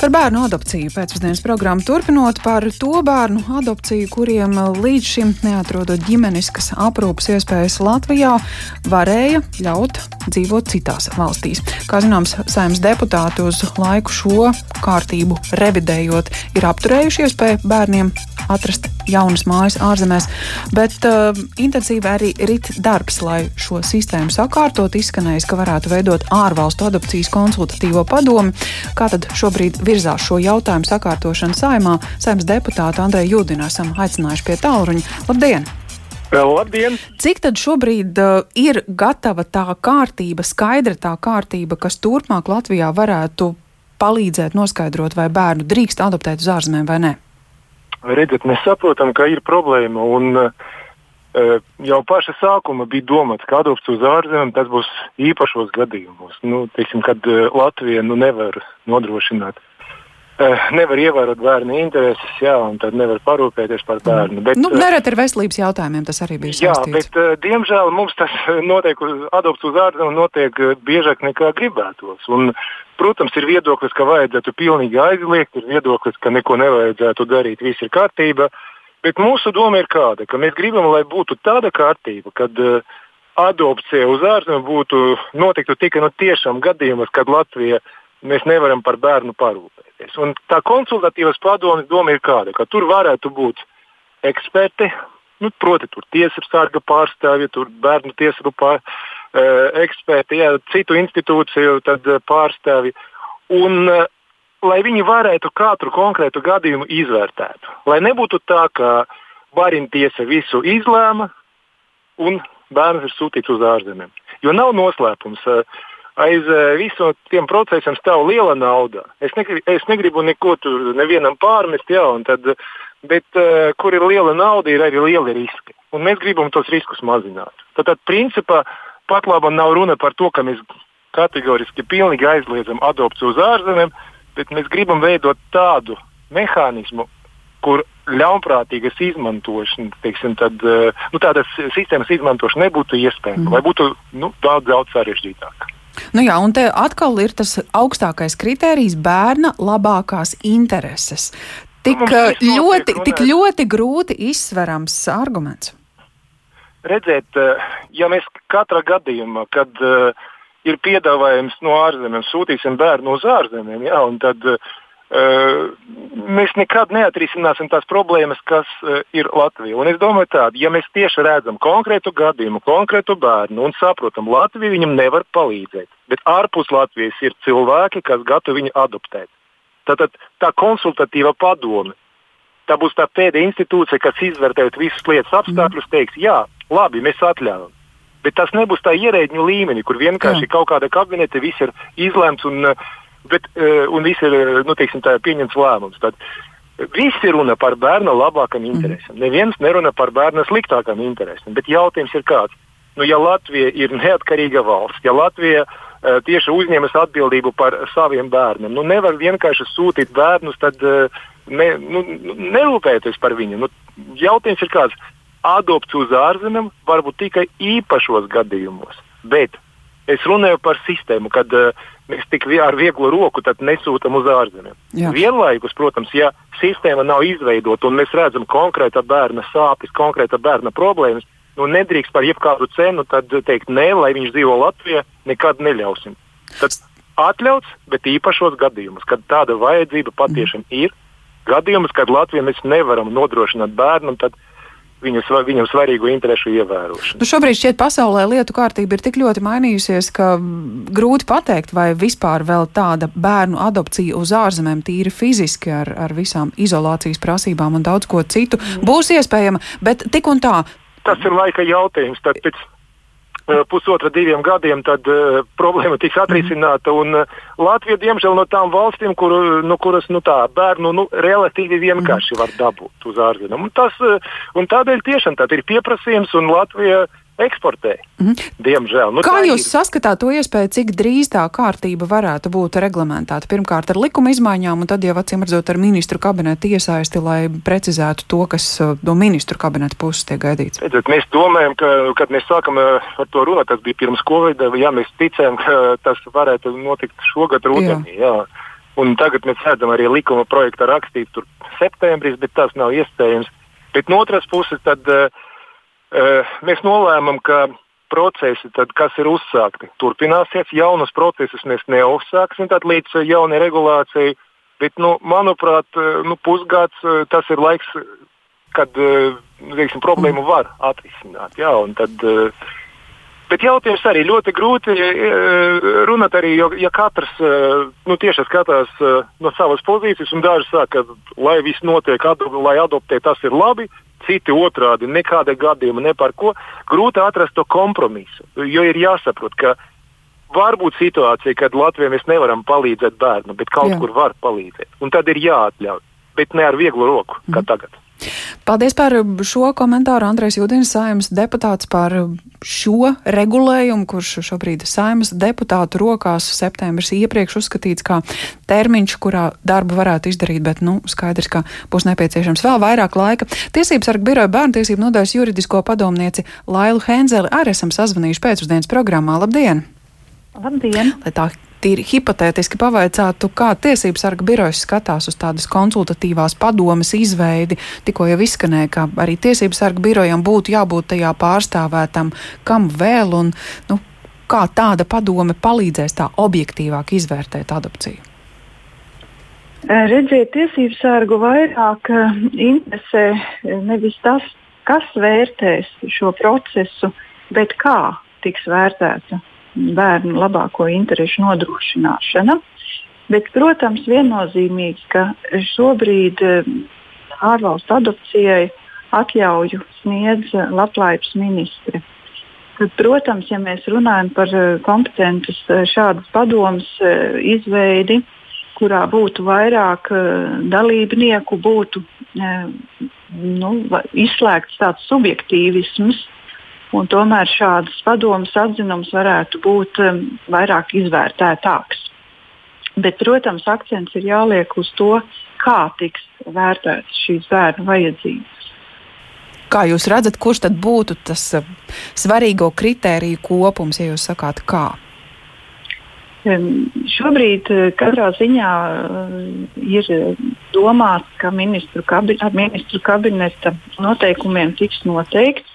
Par bērnu adopciju pēcpusdienas programmu turpinot par to bērnu adopciju, kuriem līdz šim neatrodot ģimeniskas aprūpas iespējas Latvijā, varēja ļaut dzīvot citās valstīs. Kā zināms, saimnes deputāti uz laiku šo kārtību revidējot, ir apturējuši iespēju bērniem atrast jaunas mājas ārzemēs, bet uh, intensīvi arī rit darbs, lai šo sistēmu sakārtot. Izskanējis, ka varētu veidot ārvalstu adopcijas konsultatīvo padomi. Kā tad šobrīd virzās šo jautājumu sakārtošanu saimā? Saimnes deputātu Andreju Jūdinu esam aicinājuši pie tālruņa. Labdien! Labdien! Cik tad šobrīd uh, ir gatava tā kārtība, skaidra tā kārtība, kas turpmāk Latvijā varētu palīdzēt noskaidrot, vai bērnu drīkst adoptēt uz ārzemēm vai nē? Redziet, mēs saprotam, ka ir problēma. Un, uh, jau paša sākuma bija domāts, ka adopts uz ārzemēm tas būs īpašos gadījumos, nu, teiksim, kad uh, Latvija nu, nevar nodrošināt. Uh, nevar ievērot bērnu intereses, jā, un tad nevar parūpēties par bērnu. Bet, nu, nereti ar veselības jautājumiem tas arī bija saistīts. Jā, bet, uh, diemžēl mums tas notiek, adopts uz ārzemēm notiek biežāk nekā gribētos. Un, Protams, ir viedoklis, ka vajadzētu pilnīgi aizliegt, ir viedoklis, ka neko nevajadzētu darīt, viss ir kārtībā. Bet mūsu doma ir kāda, ka mēs gribam, lai būtu tāda kārtība, kad uh, adopcija uz ārzemēm būtu notiktu tikai no tiešām gadījumos, kad Latvija mēs nevaram par bērnu parūpēties. Un tā konsultatīvas padomas doma ir kāda, ka tur varētu būt eksperti, nu, proti, tur tiesas sarga pārstāvji, tur bērnu tiesību pārstāvji Eh, eksperti, jā, citu institūciju tad, eh, pārstāvi. Un, eh, lai viņi varētu katru konkrētu gadījumu izvērtēt. Lai nebūtu tā, ka Barina tiesa visu izlēma un bērns ir sūtīts uz ārzemēm. Jo nav noslēpums. Aiz visiem tiem procesiem stāv liela nauda. Es negribu, es negribu neko tur nevienam pārmest, jā, tad, bet uh, kur ir liela nauda, ir arī lieli riski. Un mēs gribam tos riskus mazināt. Tad, tad principā, pat labi nav runa par to, ka mēs kategoriski pilnīgi aizliedzam adopciju uz ārzemēm, bet mēs gribam veidot tādu mehānismu, kur ļaunprātīgas izmantošana, teiksim, tad, eh, nu, tādas sistēmas izmantošana nebūtu iespējama, mm. vai būtu nu, daudz, daudz sarežģītāk. Nu jā, un te atkal ir tas augstākais kritērijs - bērna labākās intereses. Tik, nu, ļoti, tik ļoti grūti izsverams arguments redzēt, eh, ja mēs katrā gadījumā, kad uh, ir piedāvājums no ārzemēm, sūtīsim bērnu uz ārzemēm, jā, tad uh, mēs nekad neatrisināsim tās problēmas, kas uh, ir Latvijā. Un es domāju, tādu, ja mēs tieši redzam konkrētu gadījumu, konkrētu bērnu un saprotam, Latvija viņam nevar palīdzēt, bet ārpus Latvijas ir cilvēki, kas gatavi viņu adoptēt. Tātad tā konsultatīva padome. Tā būs tā pēdējā institūcija, kas izvērtējot visus lietas apstākļus, teiks, jā, labi, mēs atļaujam. Bet tas nebūs tā ierēģiņu līmenī, kur vienkārši Jā. kaut kāda kabinete viss ir izlemts un, bet, e, un viss ir nu, teiksim, pieņemts lēmums. Tad viss ir runa par bērna labākam interesam. Mm. Neviens nerunā par bērna sliktākam interesam. Bet jautājums ir kāds? Nu, ja Latvija ir neatkarīga valsts, ja Latvija uh, tieši uzņemas atbildību par saviem bērniem, nu nevar vienkārši sūtīt bērnus, tad uh, ne, nu, nerūpēties par viņu. Nu, jautājums ir kāds? adopts uz ārzemēm var būt tikai īpašos gadījumos. Bet es runāju par sistēmu, kad uh, mēs tik ar vieglu roku nesūtām uz ārzemēm. Vienlaikus, protams, ja sistēma nav izveidota un mēs redzam konkrēta bērna sāpes, konkrēta bērna problēmas, nu nedrīkst par jebkādu cenu teikt, nē, lai viņš dzīvo Latvijā, nekad neļausim. Tad atļauts, bet īpašos gadījumos, kad tāda vajadzība patiešām ir, gadījumos, kad Latvijā mēs nevaram nodrošināt bērnu, tad viņu, viņam svarīgu interesu ievērošanu. Nu šobrīd šķiet pasaulē lietu kārtība ir tik ļoti mainījusies, ka grūti pateikt, vai vispār vēl tāda bērnu adopcija uz ārzemēm tīri fiziski ar, ar visām izolācijas prasībām un daudz ko citu mm. būs iespējama, bet tik un tā. Tas ir laika jautājums. Tad pēc pusotra, diviem gadiem, tad uh, problēma tiks atrisināta. Un, uh, Latvija, diemžēl, no tām valstīm, kur, no kuras nu, tā, bērnu nu, relatīvi vienkārši var dabūt uz ārzemēm. Tas, uh, un tādēļ tiešām tā ir pieprasījums, un Latvija eksportē. Mm. Diemžēl. Nu, Kā jūs ir. saskatāt to iespēju, cik drīz tā kārtība varētu būt reglamentēta? Pirmkārt, ar likuma izmaiņām, un tad jau acīm redzot ar ministru kabinetu iesaisti, lai precizētu to, kas uh, no ministru kabineta puses tiek gaidīts. Redzat, mēs domājam, ka, kad mēs sākam uh, ar to runāt, tas bija pirms Covid, jā, mēs ticējām, ka tas varētu notikt šogad rudenī. Jā. Jā. Un tagad mēs redzam arī likuma projekta rakstīt tur septembris, bet tas nav iespējams. Bet no otras puses, tad, uh, uh, mēs nolēmām, ka procesi, tad, kas ir uzsākti, turpināsies. Jaunus procesus mēs neuzsāksim līdz jaunai regulācijai. Bet, nu, manuprāt, nu, pusgads tas ir laiks, kad veiksim, problēmu var atrisināt. Jā, tad, uh, Bet jautājums arī ļoti grūti e, runāt, arī, jo ja katrs e, nu, tieši skatās e, no savas pozīcijas, un daži saka, ka lai viss notiek, lai adoptē, tas ir labi, citi otrādi, nekāda gadījuma, ne par ko. Grūti atrast to kompromisu, jo ir jāsaprot, ka var būt situācija, kad Latvijā mēs nevaram palīdzēt bērnam, bet kaut Jā. kur var palīdzēt. Un tad ir jāatļauj, bet ne ar vieglu roku, kā mm. tagad. Paldies par šo komentāru. Andrēs Judins, saimnes deputāts par šo regulējumu, kurš šobrīd saimnes deputātu rokās. Septembris iepriekš uzskatīts kā termiņš, kurā darbu varētu izdarīt, bet, nu, skaidrs, ka būs nepieciešams vēl vairāk laika. Tiesības sarga biroja bērntiesību nodaļas juridisko padomnieci Lailu Henzeli arī esam sazvanījuši pēcpusdienas programmā. Labdien! Labdien! Lai tā tīri hipotētiski pavaicātu, kā tiesības sarga birojas skatās uz tādas konsultatīvās padomes izveidi. Tikko jau izskanēja, ka arī tiesības sarga birojam būtu jābūt tajā pārstāvētam, kam vēl un nu, kā tāda padome palīdzēs tā objektīvāk izvērtēt adopciju. Redziet, tiesību sārgu vairāk interesē nevis tas, kas vērtēs šo procesu, bet kā tiks vērtēta bērnu labāko interesu nodrošināšana. Bet, protams, viennozīmīgi, ka šobrīd eh, ārvalstu adopcijai atļauju sniedz labklājības ministri. Tad, protams, ja mēs runājam par eh, kompetentas eh, šādas padomas izveidi, kurā būtu vairāk dalībnieku, būtu nu, izslēgts tāds subjektīvisms, Un tomēr šādas padomas atzinums varētu būt um, vairāk izvērtētāks. Bet, protams, akcents ir jāliek uz to, kā tiks vērtētas šīs bērnu vajadzības. Kā jūs redzat, kurš tad būtu tas uh, svarīgo kritēriju kopums, ja jūs sakāt, kā? Um, šobrīd uh, katrā ziņā uh, ir domāts, ka ministru, kabi ministru kabineta noteikumiem tiks noteikts,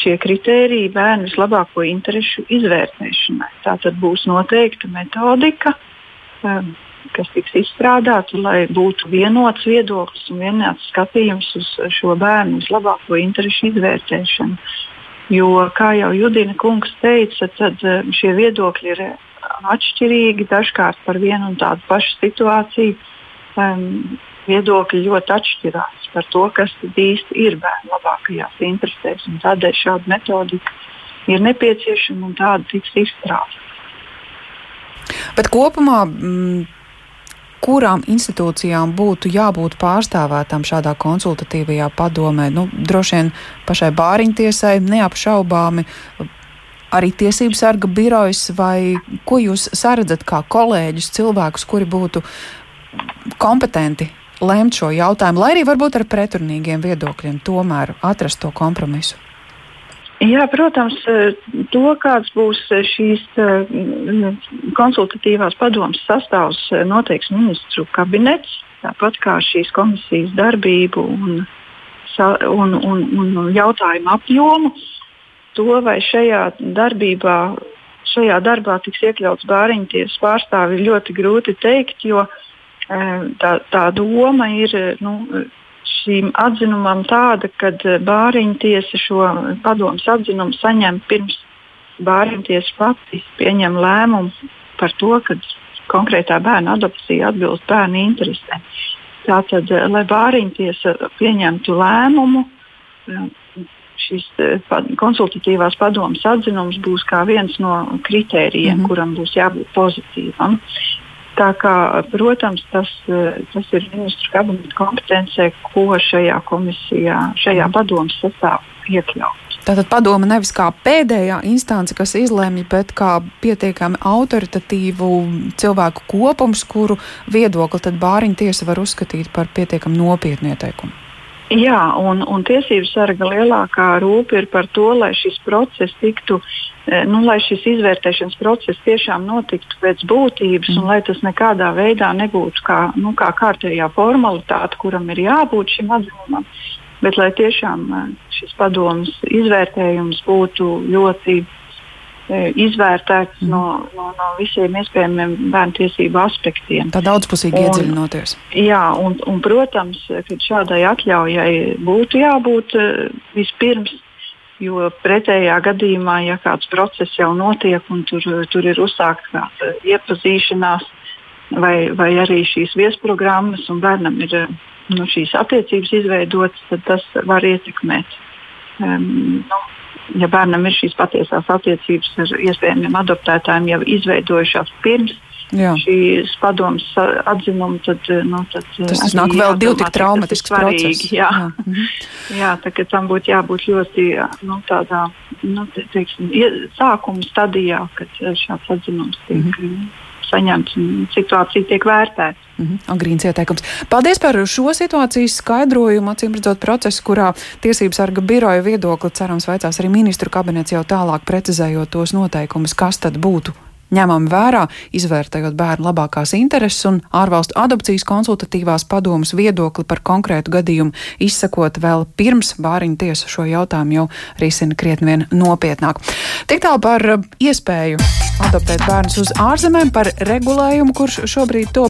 šie kritēriji bērnu vislabāko interesu izvērtēšanai. Tā tad būs noteikta metodika, kas tiks izstrādāta, lai būtu vienots viedoklis un vienots skatījums uz šo bērnu vislabāko interesu izvērtēšanu. Jo, kā jau Judina kungs teica, tad šie viedokļi ir atšķirīgi, dažkārt par vienu un tādu pašu situāciju. Um, viedokļi ļoti atšķirās par to, kas īsti ir bērnu labākajās interesēs. Tādēļ šāda metodika ir nepieciešama un tāda tiks izstrādāta. Bet kopumā. Mm, kurām institūcijām būtu jābūt pārstāvētām šādā konsultatīvajā padomē? Nu, droši vien pašai bāriņtiesai neapšaubāmi arī tiesību sarga birojas, vai ko jūs saredzat kā kolēģus, cilvēkus, kuri būtu kompetenti lemt šo jautājumu, lai arī varbūt ar pretrunīgiem viedokļiem, tomēr atrast to kompromisu? Jā, protams, to, kāds būs šīs konsultatīvās padomas sastāvs, noteiks ministru kabinets, tāpat kā šīs komisijas darbību un, un, un, un jautājumu apjomu. To, vai šajā darbībā, šajā darbā tiks iekļauts bāriņtiesas pārstāvi, ir ļoti grūti teikt, jo uh, tā, tā doma ir nu, šīm atzinumam tāda, ka bāriņu tiesa šo padomus atzinumu saņem pirms bāriņu tiesa pati pieņem lēmumu par to, ka konkrētā bērna adopcija atbilst bērnu interesēm. Tātad, lai bāriņu tiesa pieņemtu lēmumu, šis konsultatīvās padomas atzinums būs kā viens no kritērijiem, mm -hmm. kuram būs jābūt pozitīvam. Tā kā, protams, tas, tas ir ministru kabineta kompetencē, ko šajā komisijā, šajā padomus sastāvā iekļaut. Tātad padoma nevis kā pēdējā instance, kas izlemj, bet kā pietiekami autoritatīvu cilvēku kopums, kuru viedokli tad bāriņu tiesa var uzskatīt par pietiekami nopietnu ieteikumu. Jā, un, un tiesību sarga lielākā rūpe ir par to, lai šis process tiktu nu, lai šis izvērtēšanas process tiešām notiktu pēc būtības mm. un lai tas nekādā veidā nebūtu kā, nu, kā kārtējā formalitāte, kuram ir jābūt šim atzinumam, bet lai tiešām šis padomus izvērtējums būtu ļoti izvērtēts mm. no, no, no visiem iespējamiem bērnu tiesību aspektiem. Tā daudzpusīgi iedziļinoties. Jā, un, un, protams, ka šādai atļaujai būtu jābūt vispirms Jo pretējā gadījumā, ja kāds process jau notiek un tur, tur ir uzsākta kāda iepazīšanās, vai, vai arī šīs viesprogrammas, un bērnam ir nu, šīs attiecības izveidotas, tad tas var ietekmēt. Um, nu, ja bērnam ir šīs patiesās attiecības ar iespējamiem adoptētājiem jau izveidojušās pirms Jā. šīs padomas atzinumu, tad, nu, tad tas, tas nāk vēl divi tik traumatisks process. Jā, jā. Mhm. jā tā, tam būtu jābūt ļoti nu, tādā nu, te, teiksim, sākuma stadijā, kad šāds atzinums tiek. Mhm saņemts un situācija tiek vērtēta. Mm -hmm. Agrīns ieteikums. Paldies par šo situācijas skaidrojumu. Acīm redzot, procesu, kurā Tiesības sarga biroja viedokli cerams veicās arī ministru kabinets jau tālāk precizējot tos noteikumus, kas tad būtu ņemami vērā, izvērtējot bērnu labākās intereses un ārvalstu adopcijas konsultatīvās padomas viedokli par konkrētu gadījumu, izsakot vēl pirms bāriņu tiesa šo jautājumu jau risina krietni vien nopietnāk. Tik tālu par iespēju adoptēt bērnus uz ārzemēm, par regulējumu, kurš šobrīd to